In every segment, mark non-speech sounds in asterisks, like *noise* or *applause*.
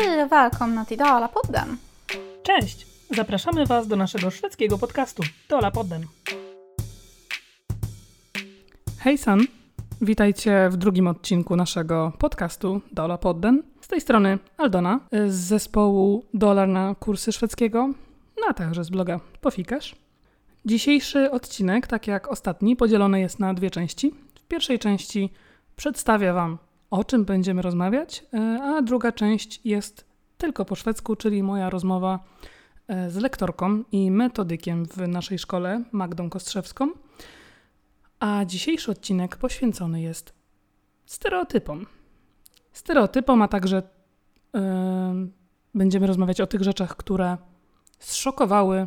Hej och välkomna till Dalapodden. Cześć! Zapraszamy Was do naszego szwedzkiego podcastu Dolapodden. Hejsan! Witajcie w drugim odcinku naszego podcastu Dolapodden. Z tej strony Aldona z zespołu Dolar na kursy szwedzkiego, no a także z bloga Pofikasz. Dzisiejszy odcinek, tak jak ostatni, podzielony jest na dwie części. W pierwszej części przedstawię Wam, o czym będziemy rozmawiać, e, a druga część jest tylko po szwedzku, czyli moja rozmowa e, z lektorką i metodykiem w naszej szkole, Magdą Kostrzewską. A dzisiejszy odcinek poświęcony jest stereotypom. Stereotypom, a także yy, będziemy rozmawiać o tych rzeczach, które zszokowały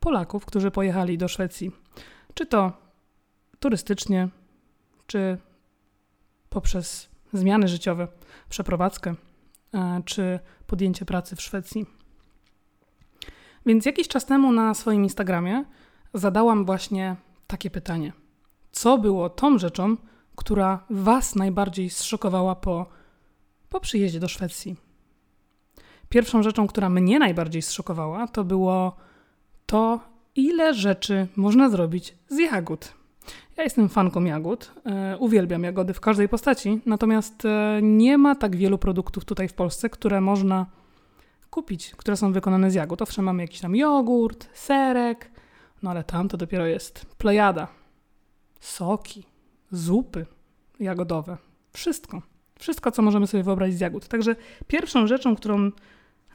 Polaków, którzy pojechali do Szwecji. Czy to turystycznie, czy poprzez zmiany życiowe, przeprowadzkę, czy podjęcie pracy w Szwecji. Więc jakiś czas temu na swoim Instagramie zadałam właśnie takie pytanie: Co było tą rzeczą, która Was najbardziej zszokowała po, po przyjeździe do Szwecji? Pierwszą rzeczą, która mnie najbardziej zszokowała, to było to, ile rzeczy można zrobić z jagód. Ja jestem fanką jagód, e, uwielbiam jagody w każdej postaci, natomiast e, nie ma tak wielu produktów tutaj w Polsce, które można kupić, które są wykonane z jagód. Owszem, mamy jakiś tam jogurt, serek, no ale tam to dopiero jest plejada. Soki, zupy jagodowe, wszystko. Wszystko, co możemy sobie wyobrazić z jagód. Także pierwszą rzeczą, którą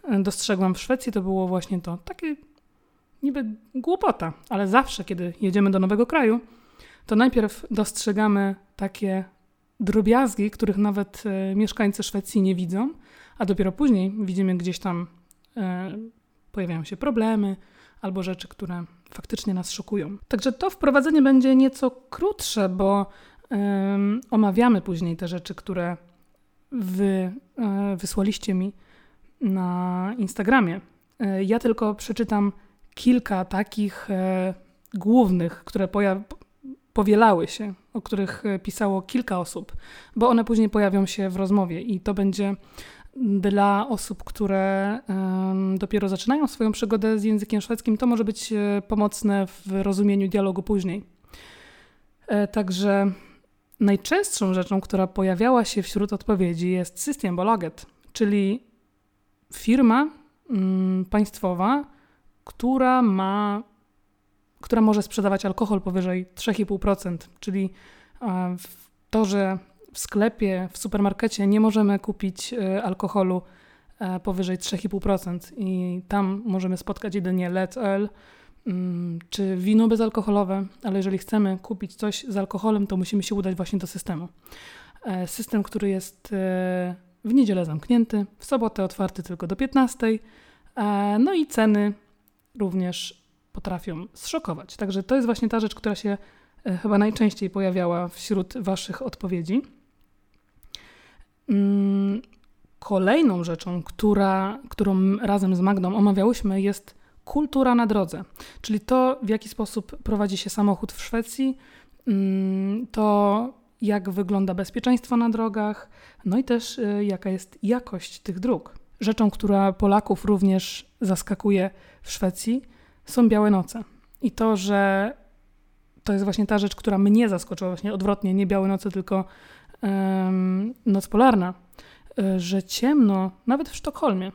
e, dostrzegłam w Szwecji, to było właśnie to. Takie niby głupota, ale zawsze, kiedy jedziemy do nowego kraju, to najpierw dostrzegamy takie drobiazgi, których nawet e, mieszkańcy Szwecji nie widzą, a dopiero później widzimy gdzieś tam e, pojawiają się problemy albo rzeczy, które faktycznie nas szokują. Także to wprowadzenie będzie nieco krótsze, bo omawiamy później te rzeczy, które wy e, wysłaliście mi na Instagramie. Ja tylko przeczytam kilka takich głównych, które powielały się, o których e, pisało kilka osób, bo one później pojawią się w rozmowie i to będzie dla osób, które dopiero zaczynają swoją przygodę z językiem szwedzkim, to może być e, pomocne w rozumieniu dialogu później. E, także najczęstszą rzeczą, która pojawiała się wśród odpowiedzi jest Systembolaget, czyli firma mm, państwowa, która ma która może sprzedawać alkohol powyżej 3,5%, czyli e, to, że w sklepie, w supermarkecie nie możemy kupić e, alkoholu e, powyżej 3,5% i tam możemy spotkać jedynie Let Ale mm, czy wino bezalkoholowe, ale jeżeli chcemy kupić coś z alkoholem, to musimy się udać właśnie do systemu. System, który jest w niedzielę zamknięty, w sobotę otwarty tylko do 15, no i ceny również potrafią zszokować. Także to jest właśnie ta rzecz, która się e, chyba najczęściej pojawiała wśród Waszych odpowiedzi. Mm, kolejną rzeczą, która, którą razem z Magdą omawiałyśmy, jest kultura na drodze, czyli to, w jaki sposób prowadzi się samochód w Szwecji, mm, to jak wygląda bezpieczeństwo na drogach, no i też e, jaka jest jakość tych dróg. Rzeczą, która Polaków również zaskakuje w Szwecji, są białe noce. I to, że to jest właśnie ta rzecz, która mnie zaskoczyła, właśnie odwrotnie, nie białe noce, tylko um, noc polarna, e, że ciemno, nawet w Sztokholmie,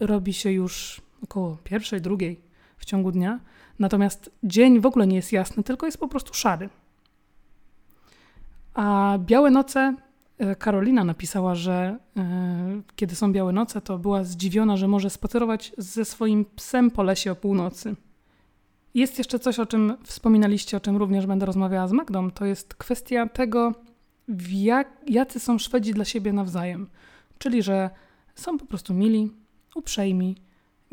robi się już około pierwszej, drugiej w ciągu dnia, natomiast dzień w ogóle nie jest jasny, tylko jest po prostu szary. A białe noce Karolina napisała, że e, kiedy są białe noce, to była zdziwiona, że może spacerować ze swoim psem po lesie o północy. Jest jeszcze coś, o czym wspominaliście, o czym również będę rozmawiała z Magdą. To jest kwestia tego, jak, jacy są Szwedzi dla siebie nawzajem. Czyli, że są po prostu mili, uprzejmi,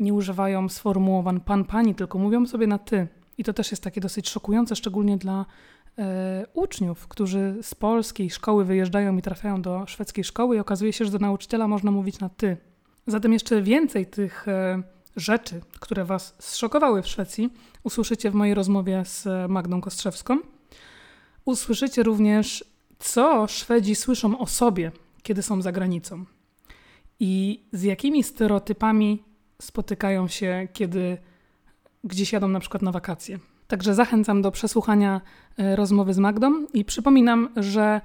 nie używają sformułowań pan, pani, tylko mówią sobie na ty. I to też jest takie dosyć szokujące, szczególnie dla E, uczniów, którzy z polskiej szkoły wyjeżdżają i trafiają do szwedzkiej szkoły i okazuje się, że do nauczyciela można mówić na ty. Zatem jeszcze więcej tych e, rzeczy, które Was zszokowały w Szwecji, usłyszycie w mojej rozmowie z Magdą Kostrzewską. Usłyszycie również, co Szwedzi słyszą o sobie, kiedy są za granicą. i z jakimi stereotypami spotykają się, kiedy gdzieś jadą na przykład na wakacje. Także zachęcam do przesłuchania e, rozmowy z Magdą i przypominam, że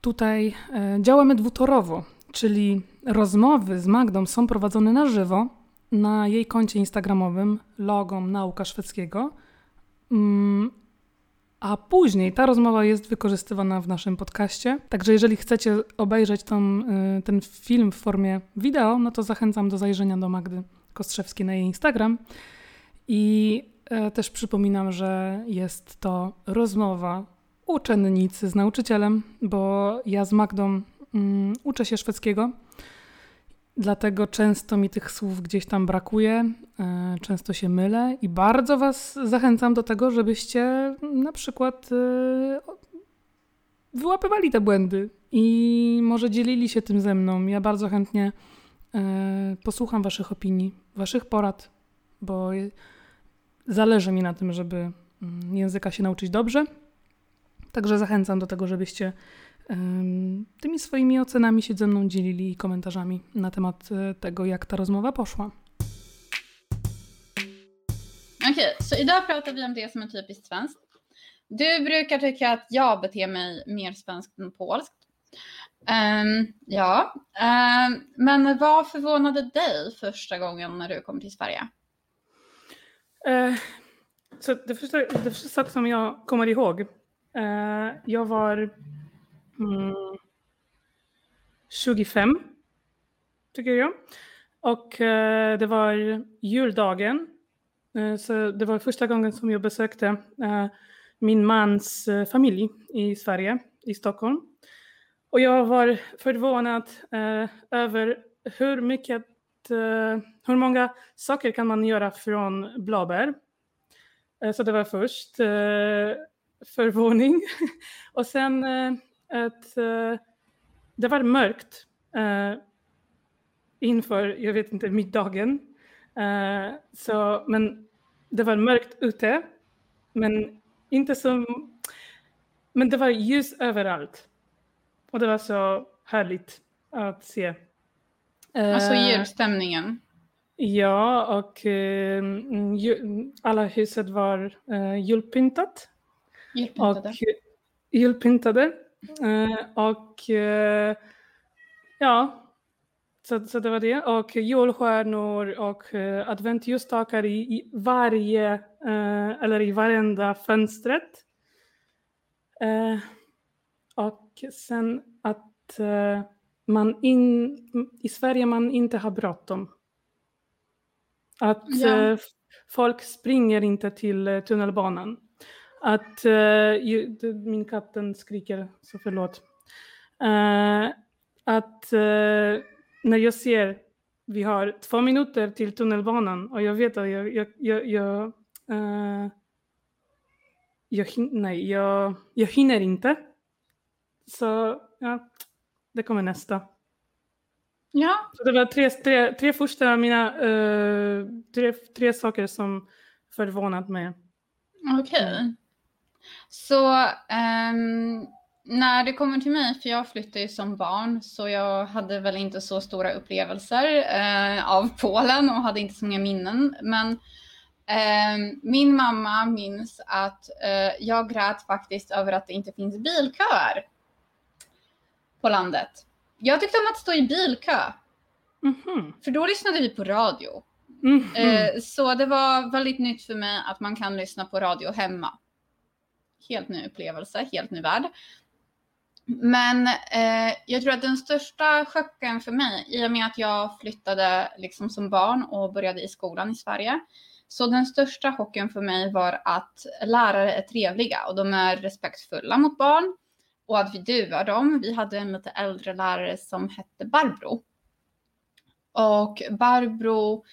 tutaj e, działamy dwutorowo, czyli rozmowy z Magdą są prowadzone na żywo na jej koncie instagramowym logom Nauka Szwedzkiego, mm, a później ta rozmowa jest wykorzystywana w naszym podcaście. Także jeżeli chcecie obejrzeć tą, y, ten film w formie wideo, no to zachęcam do zajrzenia do Magdy Kostrzewskiej na jej Instagram. I e, też przypominam, że jest to rozmowa uczennicy z nauczycielem, bo ja z Magdą um, uczę się szwedzkiego Dlatego często mi tych słów gdzieś tam brakuje, e, często się mylę i bardzo Was zachęcam do tego, żebyście na przykład e, wyłapywali te błędy i może dzielili się tym ze mną. Ja bardzo chętnie e, posłucham Waszych opinii, Waszych porad, bo zależy mi na tym, żeby mm, języka się nauczyć dobrze. Także zachęcam do tego, żebyście tymi swoimi ocenami się ze mną dzielili i komentarzami na temat e, tego, jak ta rozmowa poszła. Okej, okay, så idag pratar vi om det som är typiskt svenskt. Du brukar tycka att jag beter mig mer svenskt än polskt. Um, ja, um, men vad förvånade dig första gången när du kom till Sverige? Eh, så det första, det första sak som jag kommer ihåg, uh, jag var Mm. 25, tycker jag. Och eh, det var juldagen. Eh, så det var första gången som jag besökte min mans familj i Sverige, i Stockholm. Och jag var förvånad över hur mycket, eh, hur många saker kan man göra från blåbär. Eh, så det var först eh, förvåning. *laughs* och sen eh, att uh, det var mörkt uh, inför, jag vet inte, middagen. Uh, så, men det var mörkt ute, men inte som... Men det var ljus överallt. Och det var så härligt att se. Alltså julstämningen? Ja, och alla huset var julpyntat. Julpyntade? Och, julpyntade. Eh, och eh, ja, så, så det var det. Och julstjärnor och eh, adventsljusstakar i, i varje, eh, eller i varenda fönstret. Eh, och sen att eh, man in, i Sverige man inte har bråttom. Att ja. Eh, folk springer inte till tunnelbanan att uh, min katten skriker, så förlåt. Uh, att uh, när jag ser vi har två minuter till tunnelbanan och jag vet att jag, jag, jag, jag, uh, jag, nej, jag, jag hinner inte. Så ja, det kommer nästa. Ja. Så det var tre, tre, tre första av mina uh, tre, tre saker som förvånat mig. Okej. Okay. Så um, när det kommer till mig, för jag flyttade ju som barn, så jag hade väl inte så stora upplevelser uh, av Polen och hade inte så många minnen. Men uh, min mamma minns att uh, jag grät faktiskt över att det inte finns bilköer på landet. Jag tyckte om att stå i bilkö. Mm -hmm. För då lyssnade vi på radio. Mm -hmm. Så det var väldigt nytt för mig att man kan lyssna på radio hemma helt ny upplevelse, helt ny värld. Men eh, jag tror att den största chocken för mig, i och med att jag flyttade liksom som barn och började i skolan i Sverige, så den största chocken för mig var att lärare är trevliga och de är respektfulla mot barn och att vi duvar dem. Vi hade en lite äldre lärare som hette Barbro. Och Barbro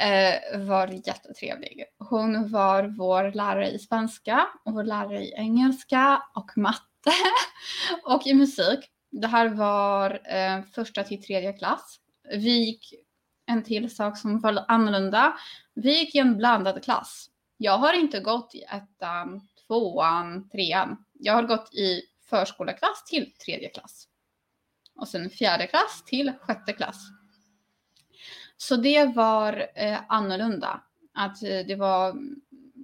eh, var jättetrevlig. Hon var vår lärare i svenska och vår lärare i engelska och matte *laughs* och i musik. Det här var eh, första till tredje klass. Vi gick en till sak som var annorlunda. Vi gick i en blandad klass. Jag har inte gått i ettan, tvåan, trean. Jag har gått i förskoleklass till tredje klass. och sen fjärde klass till sjätte klass. Så det var eh, annorlunda. Att eh, det var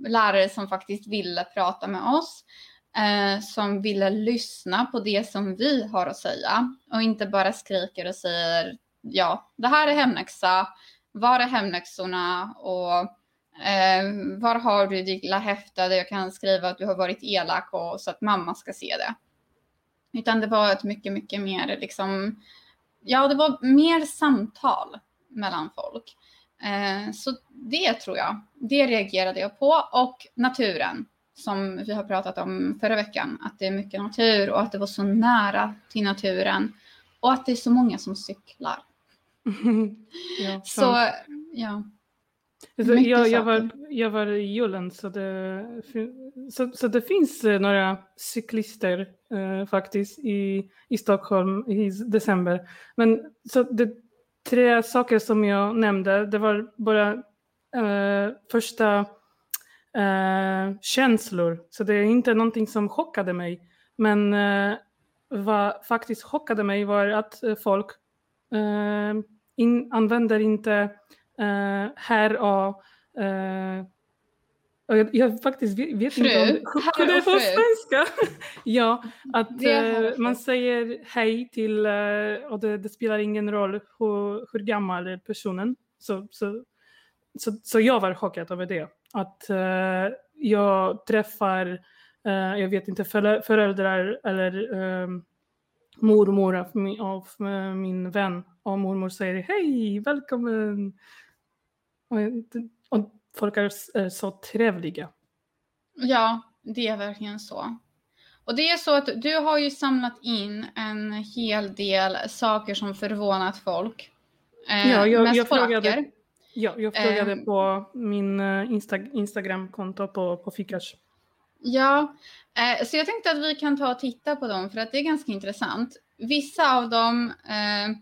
lärare som faktiskt ville prata med oss, eh, som ville lyssna på det som vi har att säga och inte bara skriker och säger ja, det här är hemläxa, var är hemläxorna och eh, var har du ditt lilla häfte där jag kan skriva att du har varit elak och så att mamma ska se det. Utan det var ett mycket, mycket mer liksom, ja det var mer samtal mellan folk. Eh, så det tror jag, det reagerade jag på och naturen som vi har pratat om förra veckan, att det är mycket natur och att det var så nära till naturen och att det är så många som cyklar. *laughs* ja, så, ja. Alltså, jag, jag, var, jag var i julen så det, så, så det finns eh, några cyklister eh, faktiskt i, i Stockholm i december. Men så det tre saker som jag nämnde, det var bara eh, första eh, känslor. Så det är inte någonting som chockade mig. Men eh, vad faktiskt chockade mig var att folk in, använder inte här och jag, jag, faktiskt vet, vet inte om det, det är på svenska. *laughs* ja, att uh, man säger hej till, uh, och det, det, spelar ingen roll hur, hur gammal personen så, så, så, så jag var chockad över det. Att uh, jag träffar, jag vet inte, föräldrar eller um, mormor av min, av min vän och mormor säger hej, välkommen. Och, och folk är så trevliga. Ja, det är verkligen så. Och det är så att du har ju samlat in en hel del saker som förvånat folk. Eh, ja, jag, jag frågade, ja, jag frågade eh, på min uh, Insta, Instagram-konto på, på Fikash. Ja, eh, så jag tänkte att vi kan ta och titta på dem för att det är ganska intressant. Vissa av dem eh,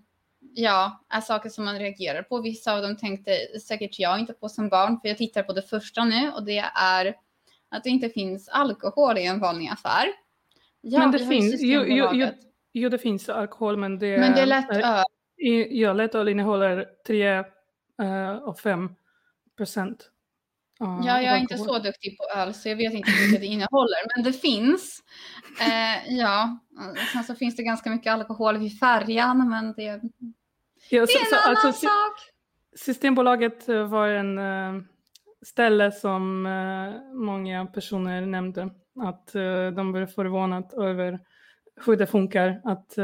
ja, är saker som man reagerar på. Vissa av dem tänkte säkert jag inte på som barn, för jag tittar på det första nu och det är att det inte finns alkohol i en vanlig affär. Ja, men det finns, jo, jo, jo, jo, det finns alkohol men det, men det är lättöl. Ja, lättöl innehåller 3 uh, och 5 procent. Uh, ja, jag är inte så duktig på öl så jag vet inte hur mycket det innehåller, men det finns. Uh, ja, sen så finns det ganska mycket alkohol vid färjan, men det Ja, det är en så, annan alltså, sak. Systembolaget eh, var en uh, ställe som uh, många personer nämnde. Att uh, de blev förvånade över hur det funkar. Att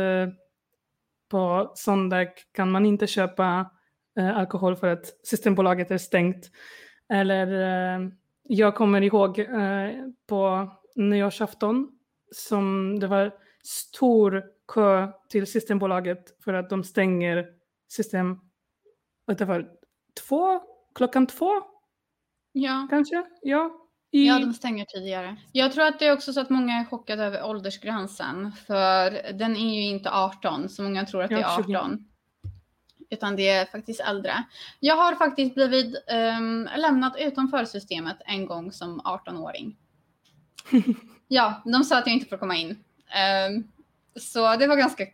på söndag kan man inte köpa alkohol för att Systembolaget är stängt. Eller jag kommer ihåg på nyårsafton som det var stor kö till Systembolaget för att de stänger system, att det var två, klockan två? Ja. Kanske? Ja. I... Ja, de stänger tidigare. Jag tror att det är också så att många är chockade över åldersgränsen. För den är ju inte 18, så många tror att det är 18. 20. Utan det är faktiskt äldre. Jag har faktiskt blivit um, lämnat utanför systemet en gång som 18-åring. *laughs* ja, de sa att jag inte får komma in. Um, så det var ganska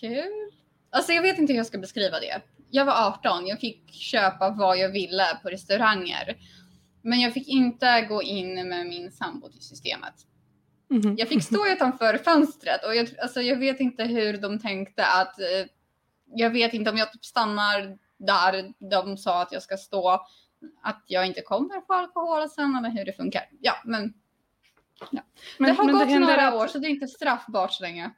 kul. Alltså jag vet inte hur jag ska beskriva det. Jag var 18, jag fick köpa vad jag ville på restauranger. Men jag fick inte gå in med min sambo till systemet. Mm. Jag fick stå *laughs* utanför fönstret och jag, alltså jag vet inte hur de tänkte att eh, jag vet inte om jag typ stannar där de sa att jag ska stå, att jag inte kommer få alkohol sen eller hur det funkar. Ja, men, ja. men det har men gått det några att... år så det är inte straffbart så länge.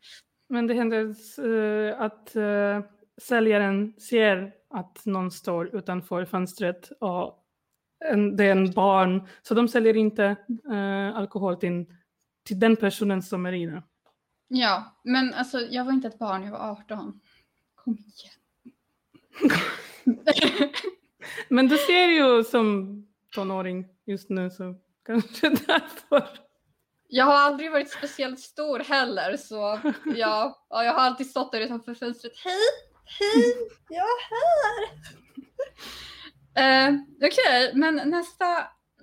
Men det händer uh, att uh, säljaren ser att någon står utanför fönstret och en, det är en barn. Så de säljer inte uh, alkohol till, till den personen som är inne. Ja, men alltså jag var inte ett barn, jag var 18. Kom igen. *laughs* men du ser ju som tonåring just nu så kanske *laughs* därför. Jag har aldrig varit speciellt stor heller så *laughs* ja, ja jag har alltid stått där utanför fönstret. Hej, hej, jag är här. uh, *laughs* Okej, okay, men nästa.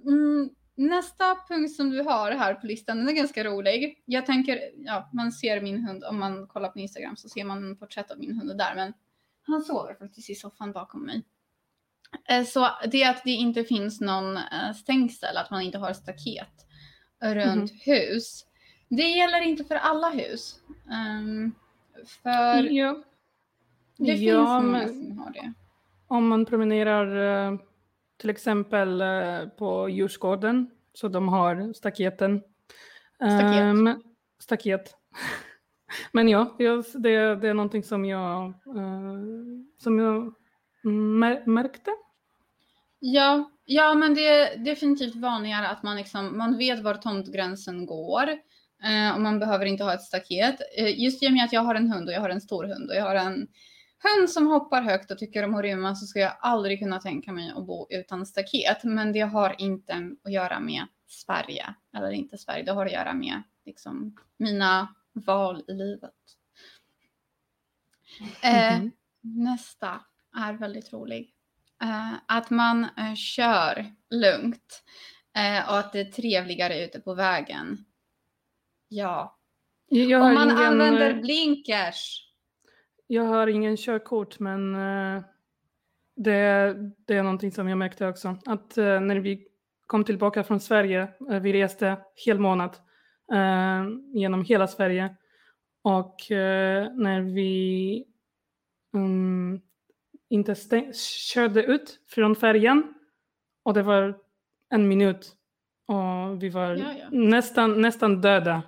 Mm, nästa punkt som du har här på listan, den är ganska rolig. Jag tänker, ja, man ser min hund, om man kollar på Instagram så ser man en porträtt av min hund där, men han sover faktiskt i soffan bakom mig. Eh, så det är att det inte finns någon eh, stängsel, att man inte har staket runt mm. hus. Det gäller inte för alla hus. Um, för ja. det ja, finns många som har det. Om man promenerar eh, till exempel på Djursgården, så de har staketen. Staket. Um, staket. *laughs* Men ja, det, det är någonting som jag, uh, som jag märkte. Ja, ja, men det är definitivt vanligare att man, liksom, man vet var tomtgränsen går. Eh, och man behöver inte ha ett staket. Eh, just i och med att jag har en hund och jag har en stor hund och jag har en hund som hoppar högt och tycker om att rymma så ska jag aldrig kunna tänka mig att bo utan staket. Men det har inte att göra med Sverige eller inte Sverige. Det har att göra med liksom, mina val i livet. Eh, mm -hmm. Nästa är väldigt rolig. Eh, att man eh, kör lugnt eh, och att det är trevligare ute på vägen. Ja. Om man ingen, använder blinkers. Jag har ingen körkort men det, det är någonting som jag märkte också. Att när vi kom tillbaka från Sverige, vi reste hel månad genom hela Sverige och när vi um, inte körde ut från färjan och det var en minut och vi var ja, ja. Nästan, nästan döda.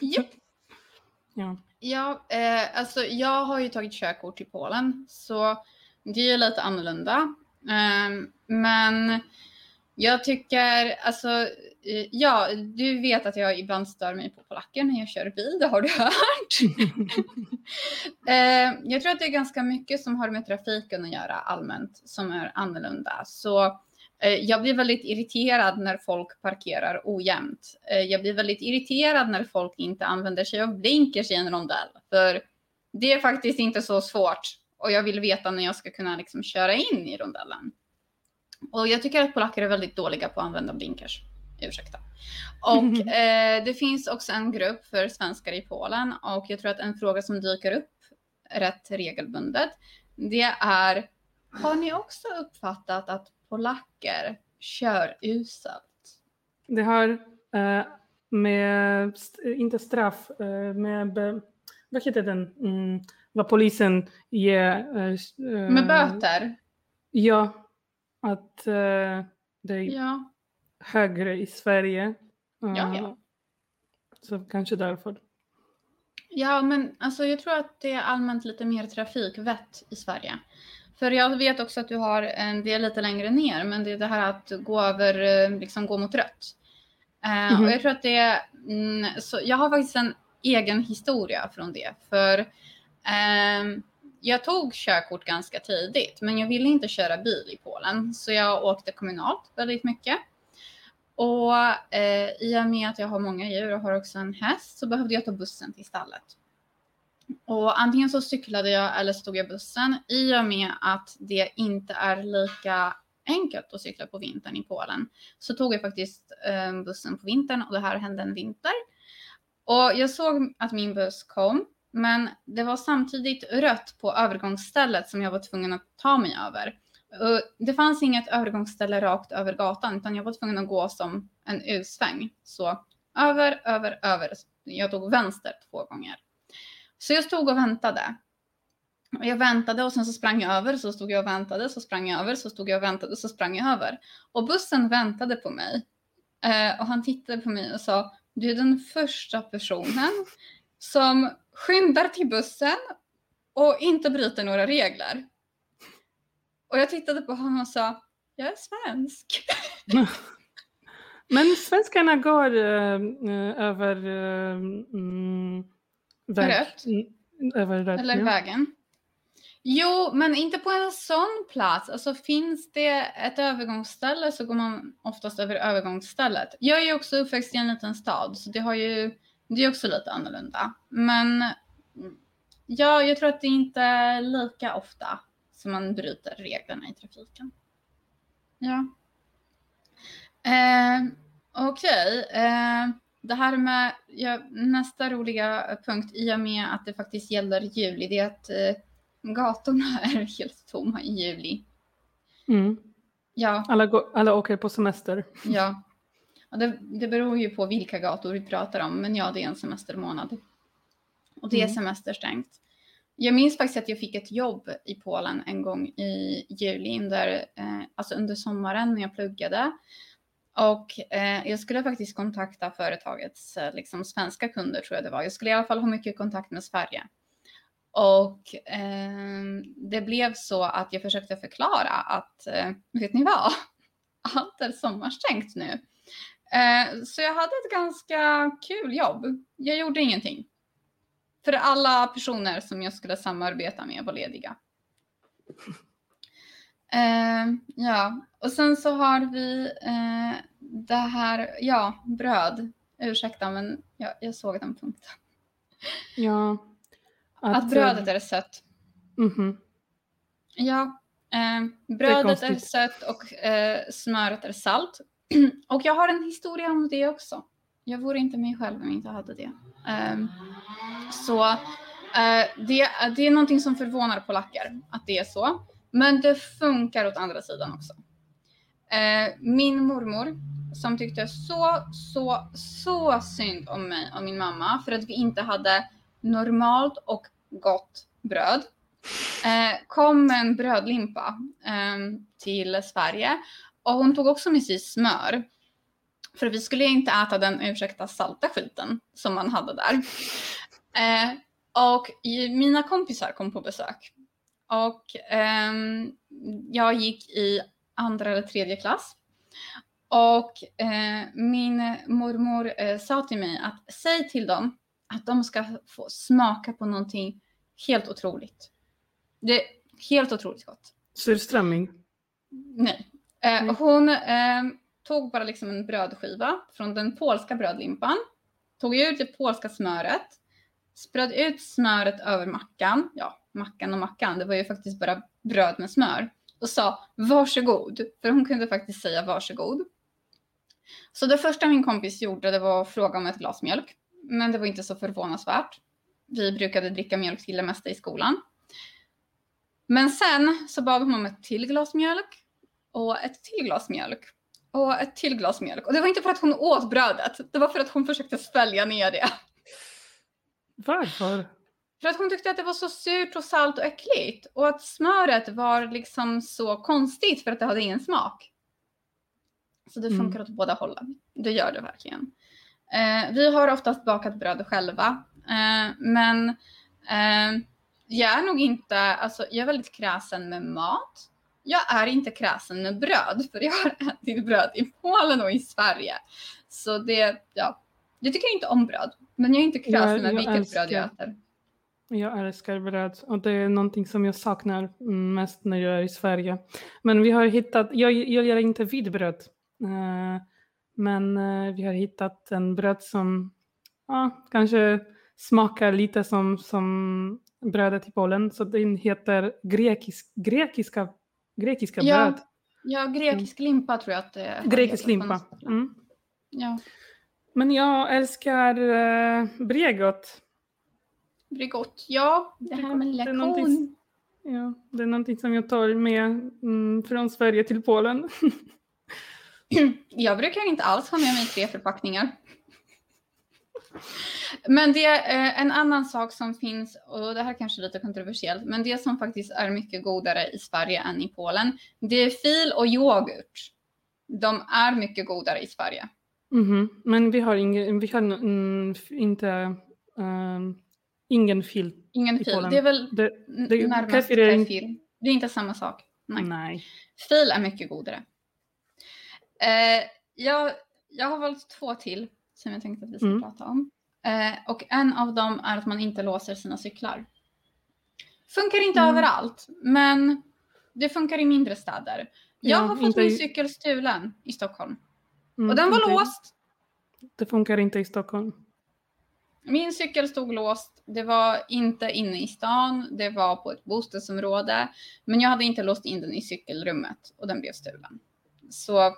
Yep. *laughs* ja. Ja, eh, alltså jag har ju tagit körkort i Polen så det är lite annorlunda. Eh, men jag tycker, alltså, ja, du vet att jag ibland stör mig på polacker när jag kör bil, det har du hört. *laughs* Eh, jag tror att det är ganska mycket som har med trafiken att göra allmänt som är annorlunda. Så eh, jag blir väldigt irriterad när folk parkerar ojämnt. Jag blir väldigt irriterad när folk inte använder sig av blinkers i en rondell. För det är faktiskt inte så svårt och jag vill veta när jag ska kunna liksom köra in i rondellen. Och jag tycker att polacker är väldigt dåliga på att använda blinkers. Ursäkta. Och *laughs* eh, det finns också en grupp för svenskar i Polen och jag tror att en fråga som dyker upp rätt regelbundet det är har ni också uppfattat att polacker kör uselt? Det har eh, med, inte straff, eh, med, vad heter den, mm, vad polisen ger. Eh, med böter? Ja, att uh, det ja. Högre i Sverige. Ja, ja. Så kanske därför. Ja, men alltså jag tror att det är allmänt lite mer trafikvett i Sverige. För jag vet också att du har en del lite längre ner, men det är det här att gå över, eh, liksom gå mot rött. Mm -hmm. Och jag tror att det är, mm, så jag har faktiskt en egen historia från det. För um, jag tog körkort ganska tidigt, men jag ville inte köra bil i Polen, så jag åkte kommunalt väldigt mycket. Och eh, i och med att jag har många djur och har också en häst så behövde jag ta bussen till stallet. Och antingen så cyklade jag eller så tog jag bussen i och med att det inte är lika enkelt att cykla på vintern i Polen. Så tog jag faktiskt eh, bussen på vintern och det här hände en vinter. Och jag såg att min buss kom men det var samtidigt rött på övergångsstället som jag var tvungen att ta mig över. Det fanns inget övergångsställe rakt över gatan utan jag var tvungen att gå som en U-sväng. Så över, över, över. Jag tog vänster två gånger. Så jag stod och väntade. Och jag väntade och sen så sprang jag över, så stod jag och väntade, så sprang jag över, så stod jag och väntade, så sprang jag över. Och bussen väntade på mig. Eh, och han tittade på mig och sa, du är den första personen som skyndar till bussen och inte bryter några regler. Och jag tittade på honom och sa, jag är svensk. *laughs* Men svenskarna går uh, över uh, väg, rött. Över rött. Eller ja. vägen. Jo, men inte på en sån plats. Alltså finns det ett övergångsställe så går man oftast över övergångsstället. Jag är ju också uppväxt i en liten stad så det har ju det är också lite annorlunda. Men ja, jag tror att det inte är lika ofta som man bryter reglerna i trafiken. Ja. Eh, Okej. Okay. Eh, det här med ja, nästa roliga punkt i och med att det faktiskt gäller juli, det är att eh, gatorna *laughs* är helt tomma i juli. Mm. Ja. Alla, går, alla åker på semester. Ja. *laughs* Och det, det beror ju på vilka gator vi pratar om, men ja, det är en semestermånad. Och det är mm. semesterstängt. Jag minns faktiskt att jag fick ett jobb i Polen en gång i juli, under, eh, alltså under sommaren när jag pluggade. Och eh, jag skulle faktiskt kontakta företagets eh, liksom, svenska kunder tror jag det var. Jag skulle i alla fall ha mycket kontakt med Sverige. Och eh, det blev så att jag försökte förklara att, eh, vet ni vad? *laughs* Allt är sommarstängt nu. Eh, så jag hade ett ganska kul jobb. Jag gjorde ingenting. För alla personer som jag skulle samarbeta med var lediga. *laughs* Eh, ja, och sen så har vi eh, det här, ja, bröd. Ursäkta, men jag, jag såg den punkten. Ja. Att, att brödet är sött. Mm -hmm. Ja, eh, brödet är, är, sött och eh, smöret är salt. *clears throat* och jag har en historia om det också. Jag vore inte mig själv om jag inte hade det. Um, så uh, det, det är någonting som förvånar polacker, att det är så. Men det funkar åt andra sidan också. Uh, min mormor, som tyckte så, så, så synd om mig och min mamma för att vi inte hade normalt och gott bröd. Uh, kom med en brödlimpa um, till Sverige och hon tog också med sig smör. För vi skulle inte äta den, ursäkta, salta skiten som man hade där. Eh, och mina kompisar kom på besök. Och eh, jag gick i andra eller tredje klass. Och eh, min mormor eh, sa till mig att säg till dem att de ska få smaka på någonting helt otroligt. Det är helt otroligt gott. Surströmming? Nej. Mm. Hon ehm, tog bara liksom en brödskiva från den polska brödlimpan, tog ut det polska smöret, spred ut smöret över mackan, ja, mackan och mackan, det var ju faktiskt bara bröd med smör, och sa varsågod, för hon kunde faktiskt säga varsågod. Så det första min kompis gjorde det var att fråga om ett glas mjölk, men det var inte så förvånansvärt. Vi brukade dricka mjölk till det mesta i skolan. Men sen så bad hon om ett till glas mjölk och ett till glas mjölk och ett till glas mjölk. Och det var inte för att hon åt brödet, det var för att hon försökte svälja ner det. Varför? För att hon tyckte att det var så surt och salt och äckligt. Och att smöret var liksom så konstigt för att det hade ingen smak. Så det funkar mm. åt båda hållen. Det gör det verkligen. Eh, vi har oftast bakat bröd själva. Eh, men eh, jag är nog inte, alltså jag är väldigt kräsen med mat jag är inte kräsen med bröd, för jag har ätit bröd i Polen och i Sverige. Så det, ja, jag tycker inte om bröd, men jag är inte kräsen jag, med vilket älskar, bröd jag äter. Jag älskar bröd och det är någonting som jag saknar mest när jag är i Sverige. Men vi har hittat, jag, jag gillar inte vitbröd, uh, men uh, vi har hittat en bröd som uh, kanske smakar lite som, som brödet i Polen. Så den heter grekisk, grekiska Grekiska ja, bröd. Ja, grekisk mm. limpa tror jag att det är. Grekisk limpa. Mm. Ja. Men jag älskar uh, Bregot. Bregot, ja. Det här med lilla kon. Ja, det är någonting som jag tar med mm, från Sverige till Polen. *laughs* jag brukar inte alls ha med mig tre förpackningar. Men det är eh, en annan sak som finns, och det här kanske är lite kontroversiellt, men det som faktiskt är mycket godare i Sverige än i Polen, det är fil och yoghurt. De är mycket godare i Sverige. Mm -hmm. Men vi har, ingen, vi har mm, inte um, ingen fil Ingen fil, det är väl det, det, närmast är fil. Det är inte samma sak. Nej. Nej. Fil är mycket godare. Eh, jag, jag har valt två till som jag tänkte att vi ska mm. prata om. Eh, och en av dem är att man inte låser sina cyklar. Funkar inte mm. överallt, men det funkar i mindre städer. Jag ja, har fått min cykel stulen i Stockholm. Mm, och den var inte, låst. Det funkar inte i Stockholm. Min cykel stod låst. Det var inte inne i stan, det var på ett bostadsområde. Men jag hade inte låst in den i cykelrummet och den blev stulen. Så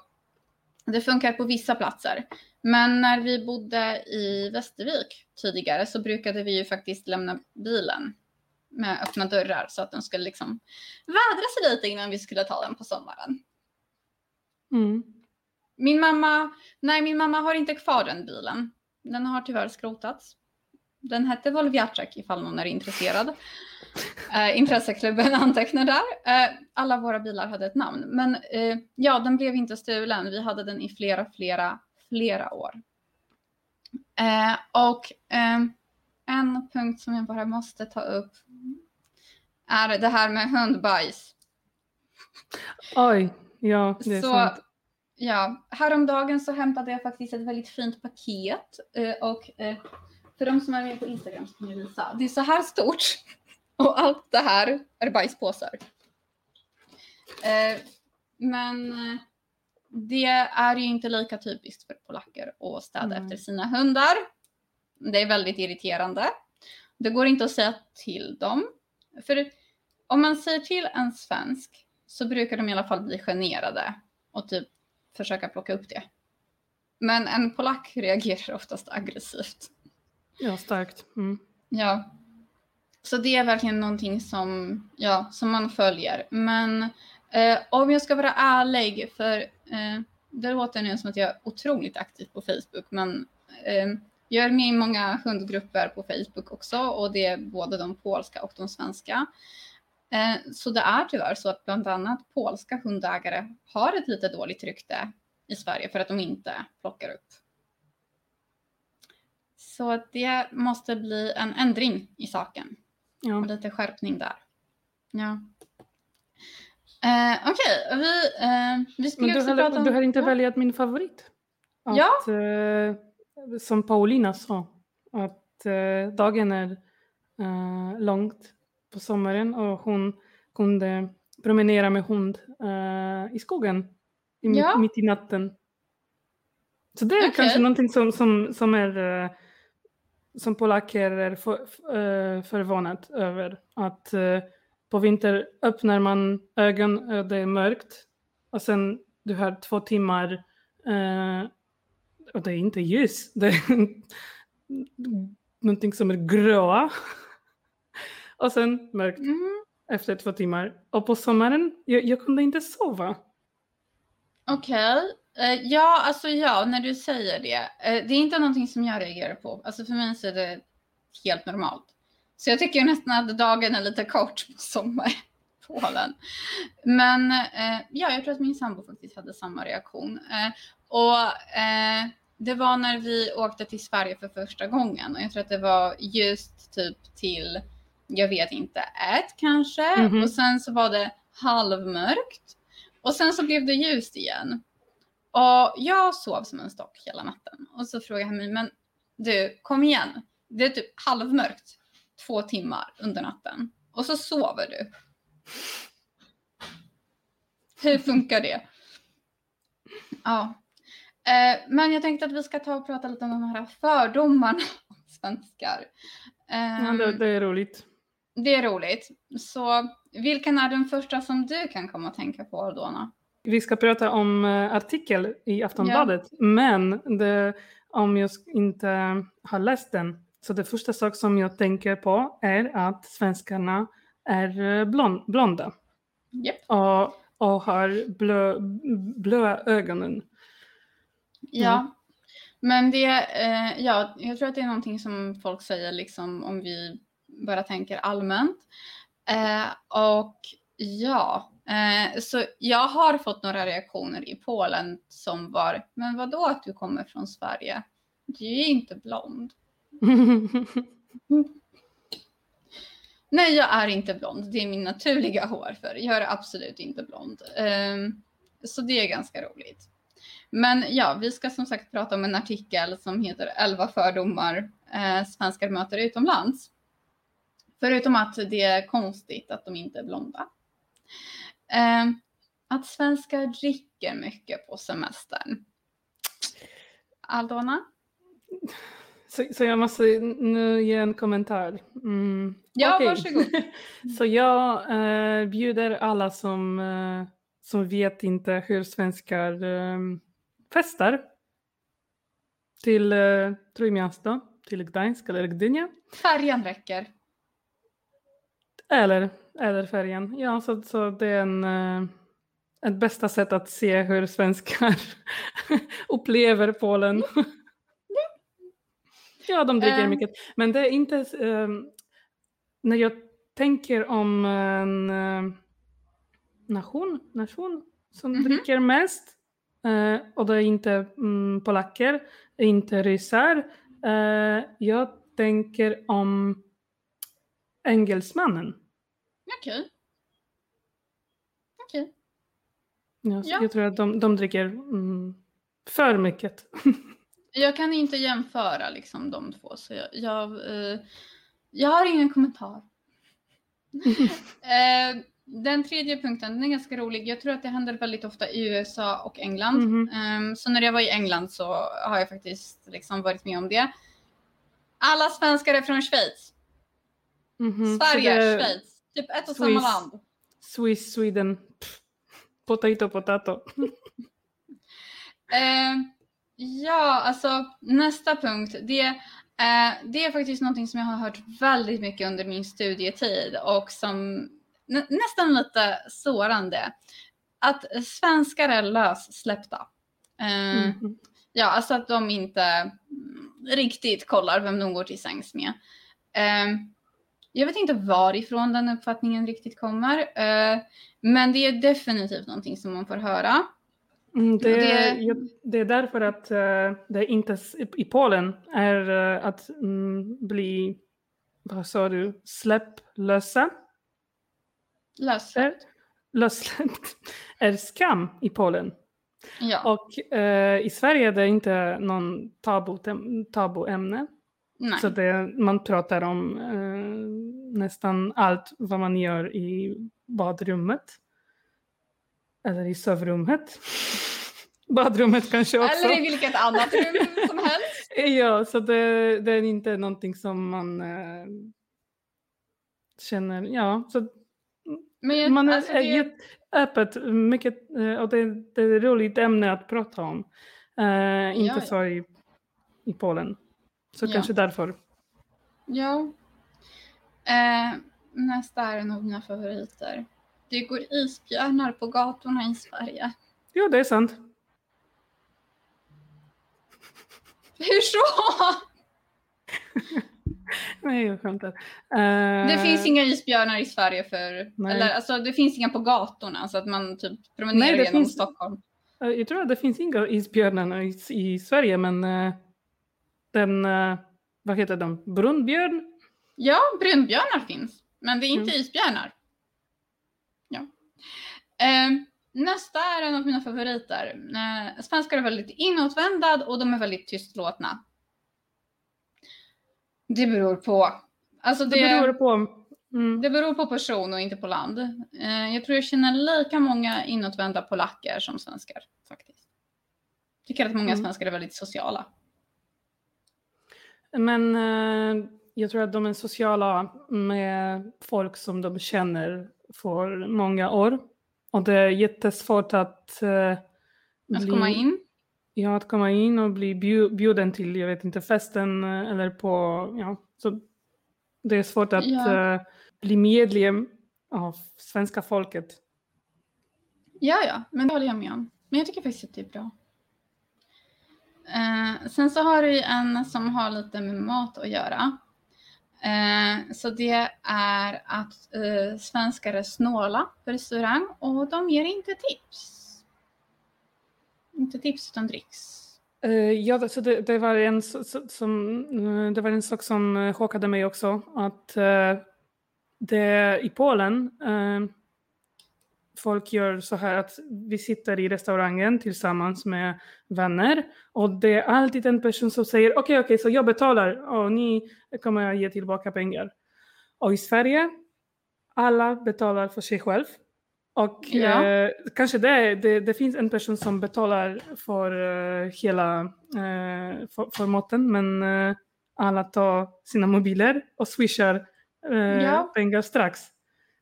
Det funkar på vissa platser. Men när vi bodde i Västervik tidigare så brukade vi ju faktiskt lämna bilen med öppna dörrar så att den skulle liksom vädra sig lite innan vi skulle ta den på sommaren. Mm. Min mamma, nej min mamma har inte kvar den bilen. Den har tyvärr skrotats. Den hette Volviacek ifall någon är intresserad. Eh, intresseklubben *laughs* antecknar där. Eh, alla våra bilar hade ett namn. Men eh, ja, den blev inte stulen. Vi hade den i flera, flera, flera år. Och ehm, en punkt som jag bara måste ta upp är det här med hundbajs. Oj, ja det är Så, sant. ja, häromdagen så hämtade jag faktiskt ett väldigt fint paket och för de som är med på Instagram så kan jag visa. Det är så här stort och allt det här är bajspåsar. Eh, men eh, det är ju inte lika typiskt för polacker att städa Mm. efter sina hundar. Det är väldigt irriterande. Det går inte att säga till dem. För om man säger till en svensk så brukar de i alla fall bli generade och typ försöka plocka upp det. Men en polack reagerar oftast aggressivt. Ja, starkt. Mm. Ja. Så det är verkligen någonting som, ja, som man följer. Men eh, om jag ska vara ärlig, för eh, det låter nu som att jag är otroligt aktiv på Facebook, men eh, jag är med i många hundgrupper på Facebook också och det är både de polska och de svenska. Eh, så det är tyvärr så att bland annat polska hundägare har ett lite dåligt rykte i Sverige för att de inte plockar upp. Så det måste bli en ändring i saken Ja. lite skärpning där. Ja. Eh, Okej, vi, eh, vi skulle också har, prata om... du har inte Ja. valt min favorit. Att, Ja. eh, som Paulina sa, att eh, dagen är eh, långt på sommaren och hon kunde promenera med hund eh, i skogen i, Ja. mitt, i natten. Så det är Okej. kanske någonting som, som, som är eh, som polacker är för, uh, förvånat över. Att eh, på vinter öppnar man ögon och det är mörkt och sen du har två timmar eh, och det är inte ljus. Det är *laughs* någonting som är gråa. *laughs* och sen mörkt Mm, efter två timmar. Och på sommaren, jag, jag kunde inte sova. Okej. Eh, ja, alltså ja, när du säger det. Eh, det är inte någonting som jag reagerar på. Alltså för mig så är det helt normalt. Så jag tycker nästan att dagen är lite kort på sommar i Polen. Men eh, ja, jag tror att min sambo faktiskt hade samma reaktion. Eh, och eh, det var när vi åkte till Sverige för första gången. Och jag tror att det var just typ till, jag vet inte, ett kanske. Mhm. Och sen så var det halvmörkt. Och sen så blev det ljust igen. Och jag sov som en stock hela natten. Och så frågade han mig, men du, kom igen. Det är typ halvmörkt två timmar under natten. Och så sover du. Hur funkar det? Ja. Eh, men jag tänkte att vi ska ta och prata lite om de här fördomarna om svenskar. Ja, Ehm, det, det är roligt. det är roligt. Så vilken är den första som du kan komma att tänka på, Aldona? Vi ska prata om eh, artikel i Aftonbladet, men det, om jag inte har läst den, så det första sak som jag tänker på är att svenskarna är eh, blond, blonda Japp. och, och har blå, blåa ögonen. Ja. Men det, eh, ja, jag tror att det är någonting som folk säger liksom om vi bara tänker allmänt. Eh, och ja, eh, så jag har fått några reaktioner i Polen som var, men vad då att du kommer från Sverige? Du är inte blond. *laughs* Nej, jag är inte blond. Det är min naturliga hårfärg. Jag är absolut inte blond. Ehm, så det är ganska roligt. Men ja, vi ska som sagt prata om en artikel som heter 11 fördomar eh, svenskar möter utomlands. Förutom att det är konstigt att de inte är blonda. Eh, att svenskar dricker mycket på semestern. Aldona? så, så jag måste nu ge en kommentar. Mm. Ja, okej. varsågod. *laughs* Så jag eh, bjuder alla som, eh, som vet inte hur svenskar eh, festar till eh, Trójmiasto, till Gdańsk eller Gdynia. Färjan räcker. Eller, eller färjan. Ja, så, så det är en, eh, ett bästa sätt att se hur svenskar *laughs* upplever Polen. ja, de dricker Eh. mycket. Men det är inte... eh, när jag tänker om en eh, nation, nation som Mhm. dricker mest eh, och det är inte mm, polacker, inte ryssar. Eh, jag tänker om engelsmannen. Okej. Okej. Ja, Ja. Jag tror att de, de dricker mm, för mycket. *laughs* Jag kan inte jämföra liksom de två, så jag, jag, eh, jag har ingen kommentar. *laughs* Eh, den tredje punkten, den är ganska rolig. Jag tror att det händer väldigt ofta i USA och England. Mhm. Ehm, så när jag var i England så har jag faktiskt liksom varit med om det. Alla svenskar är från Schweiz. Mhm, så Sverige, det Schweiz. Typ ett och Swiss. samma land. Swiss, Sweden, pff, potato, potato. *laughs* Ehm, ja, alltså nästa punkt. Det, eh, det är faktiskt någonting som jag har hört väldigt mycket under min studietid och som nä- nästan lite sårande. Att svenskar är lössläppta. Eh, Mhm. Ja, alltså att de inte mm, riktigt kollar vem de går till sängs med. Eh, jag vet inte varifrån den uppfattningen riktigt kommer. eh, men det är definitivt någonting som man får höra. Mm, det, det- det är därför att eh, det inte i Polen är eh, att mm, bli, vad sa du, släpplösa? Lössläppt. Lössläppt *laughs* är skam i Polen. Ja. Och eh, i Sverige är det inte någon tabu, tabuämne. Nej. Så det, man pratar om eh, nästan allt vad man gör i badrummet. Eller i sovrummet. *laughs* Badrummet kanske också. Eller i vilket annat rum som helst. *laughs* Ja, så det, det är inte någonting som man eh, känner, ja. Så jag, man är, alltså det, öppet, mycket, eh, och det, det är ett roligt ämne att prata om. Eh, inte ja. så i, i Polen. Så Ja. kanske därför. ja. Eh, nästa är en av mina favoriter. Det går isbjörnar på gatorna i Sverige. Ja, det är sant. *laughs* Hur så? *laughs* Nej, jag skämtar. Det Eh, finns inga isbjörnar i Sverige för... Nej. Eller alltså det finns inga på gatorna så att man typ promenerar Nej, genom finns- Stockholm. eh, Jag tror att det finns inga isbjörnar i, i Sverige, men eh, den, eh, vad heter de, brunnbjörn? Ja, brunbjörnar finns. Men det är inte Mm. isbjörnar. Ja. Eh, nästa är en av mina favoriter. Eh, svenskar är väldigt inåtvända och de är väldigt tystlåtna. Det beror på. Alltså det, Det beror på. Mm. det beror på person och inte på land. Eh, jag tror jag känner lika många inåtvända polacker som svenskar faktiskt. Tycker att många Mm. svenskar är väldigt sociala. Men eh, jag tror att de är sociala med folk som de känner för många år. Och det är jättesvårt att, eh, Att bli- komma in. Ja, att komma in och bli bju- bjuden till, jag vet inte, festen eh, eller på, ja, så det är svårt att Ja. eh, bli medlem av svenska folket. Ja, ja, men det håller jag med om. Men jag tycker faktiskt att det är bra. Eh, sen så har du en som har lite med mat att göra. Eh, så det är att eh, svenskar är snåla på restaurang och de ger inte tips. Inte tips utan dricks. Eh, ja, så det, det, var en, så- som, eh, det var en sak som eh, chockade mig också. Att eh, det i Polen, eh, folk gör så här att vi sitter i restaurangen tillsammans med vänner och det är alltid en person som säger okej, okej, så jag betalar och ni kommer att ge tillbaka pengar. Och i Sverige, alla betalar för sig själv. Och Ja. eh, kanske det, det, det finns en person som betalar för eh, hela eh, för, för maten, men eh, alla tar sina mobiler och swishar eh, Ja. pengar strax.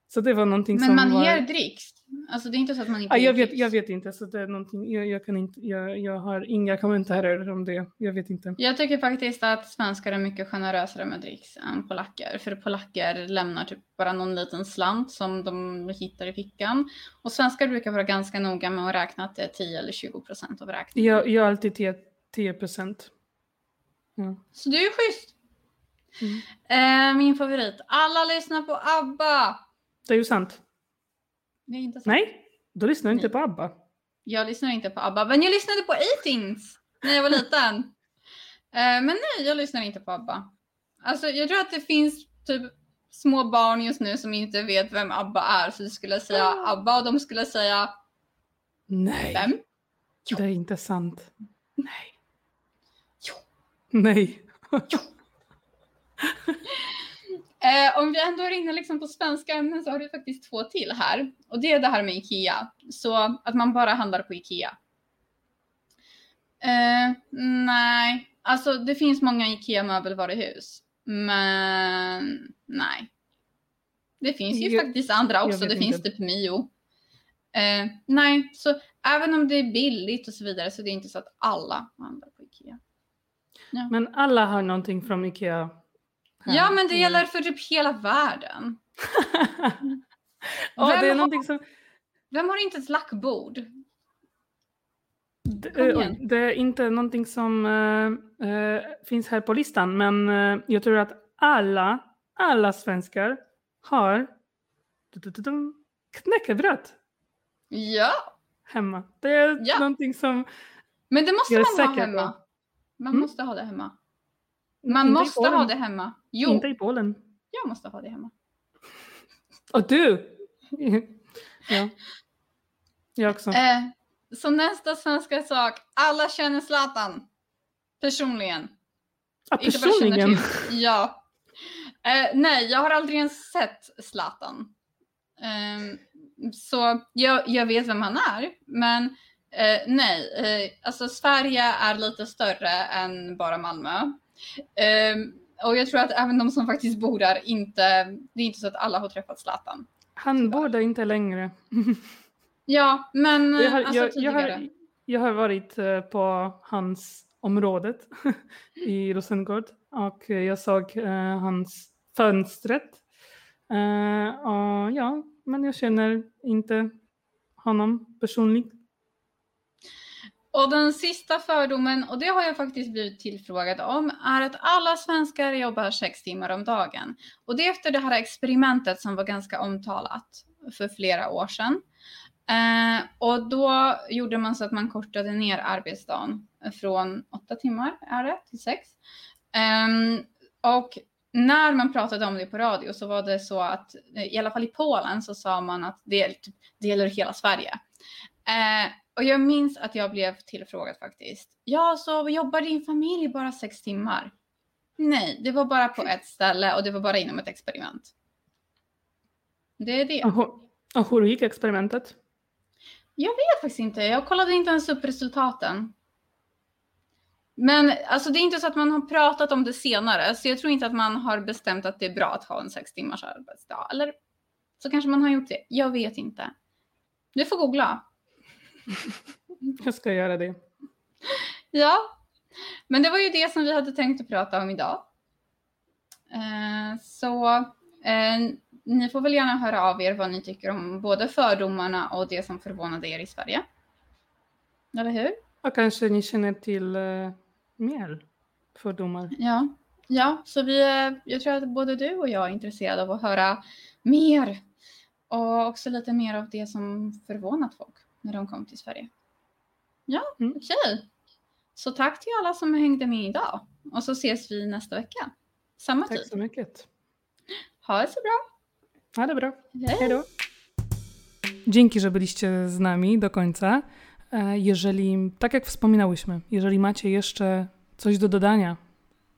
Så det var någonting Men som man var... ger dricks. Alltså det är inte så att man inte Ja, jag, vet, jag vet inte, så det är någonting, jag, jag, kan inte jag, jag har inga kommentarer om det. Jag vet inte. Jag tycker faktiskt att svenskar är mycket generösare med dricks än polacker. För polacker lämnar typ bara någon liten slant som de hittar i fickan. Och svenskar brukar vara ganska noga med att räkna att det är 10 eller 20 procent av räkningen. Jag, jag har alltid 10, 10 procent. Ja. Så det är ju schysst. Mm. Eh, min favorit. Alla lyssnar på ABBA. Det är ju sant. Det är inte. Nej, då lyssnar jag inte på ABBA. Jag lyssnar inte på ABBA, men jag lyssnade på Eightings när jag var liten. *laughs* Eh, men nej, jag lyssnar inte på ABBA. Alltså, jag tror att det finns typ små barn just nu som inte vet vem ABBA är, så du skulle säga Ah. ABBA och de skulle säga Nej, vem? det är inte sant. Nej. Jo. *laughs* Nej. Eh, om vi ändå är inne liksom på svenska ämnen så har du faktiskt två till här. Och det är det här med IKEA. Så att man bara handlar på IKEA. Eh, nej, alltså det finns många IKEA-möbelvaruhus. Men nej. Det finns ju Jag- faktiskt andra också. Det finns inte. typ Mio. Eh, nej, så även om det är billigt och så vidare så det är inte så att alla handlar på IKEA. Men alla har någonting från Ikea. Ja, men det gäller för typ hela världen. *laughs* Ja, Vem det är har- som... Vem har inte ett lackbord? Det, det är inte någonting som eh, eh, finns här på listan, men eh, jag tror att alla, alla svenskar har knäckebröd Ja, hemma. Det är Ja. någonting som... men det måste man ha på. hemma. Man Mm. måste ha det hemma. Man måste ha det hemma. Jo, Inte i Polen. jag måste ha det hemma. Och du! *laughs* ja. Jag också. Eh, så nästa svenska sak. Alla känner Zlatan. Personligen. ja, personligen. till. Ja. Eh, nej, jag har aldrig ens sett Zlatan. Ehm, så jag, jag vet vem han är, men eh, nej. Eh, alltså Sverige är lite större än bara Malmö. Ehm, och jag tror att även de som faktiskt bor där inte, det är inte så att alla har träffat Zlatan. Han bor där inte längre. Ja, men Jag har, alltså jag, jag, har, jag har varit eh, på hans området *laughs* i Rosengård och jag såg eh, hans fönstret. Eh, och ja, men jag känner inte honom personligt. Och den sista fördomen, och det har jag faktiskt blivit tillfrågad om, är att alla svenskar jobbar sex timmar om dagen. Och det är efter det här experimentet som var ganska omtalat för flera år sedan. Eh, och då gjorde man så att man kortade ner arbetsdagen från åtta timmar är det, till sex. Eh, och när man pratade om det på radio så var det så att, i alla fall i Polen så sa man att det, det gäller hela Sverige. Eh, och jag minns att jag blev tillfrågad faktiskt. Ja, så jobbar din familj bara sex timmar? Nej, det var bara på ett ställe och det var bara inom ett experiment. Det är det. Och, och hur gick experimentet? Jag vet faktiskt inte. Jag kollade inte ens upp resultaten. Men alltså, det är inte så att man har pratat om det senare, så jag tror inte att man har bestämt att det är bra att ha en sex timmars arbetsdag. Eller så kanske man har gjort det. Jag vet inte. Du får googla. *laughs* Jag ska göra det. Ja, men det var ju det som vi hade tänkt att prata om idag. Eh, så eh, ni får väl gärna höra av er vad ni tycker om både fördomarna och det som förvånade er i Sverige. Eller hur? Och kanske ni känner till eh, mer fördomar. Ja, ja så vi, jag tror att både du och jag är intresserade av att höra mer. Och också lite mer av det som förvånat folk när de kom till Sverige. Ja, Mm. okej. Så tack till alla som hängde med idag. Och så ses vi nästa vecka. Samma Tack tid. så mycket. Ha det så bra. Ha det bra. Hej. Hej då. Dzięki, że byliście z nami do końca. E, Jeżeli, tak jak wspominałyśmy, jeżeli macie jeszcze coś do dodania,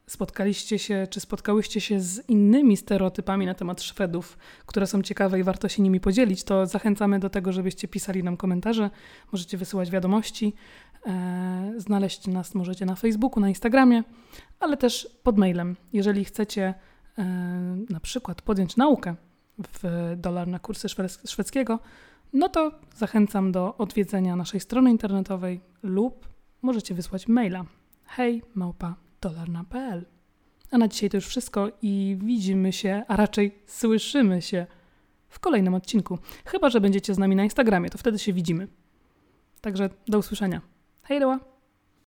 spotkaliście się, czy spotkałyście się z innymi stereotypami na temat Szwedów, które są ciekawe i warto się nimi podzielić, to zachęcamy do tego, żebyście pisali nam komentarze, możecie wysyłać wiadomości, e, znaleźć nas możecie na Facebooku, na Instagramie, ale też pod mailem. Jeżeli chcecie e, na przykład podjąć naukę w dolar na kursy szwedzkiego, no to zachęcam do odwiedzenia naszej strony internetowej lub możecie wysłać maila. Hej małpa dolarna.pl. A na dzisiaj to już wszystko i widzimy się, a raczej słyszymy się w kolejnym odcinku. Chyba, że będziecie z nami na Instagramie, to wtedy się widzimy. Także do usłyszenia. Hej doła!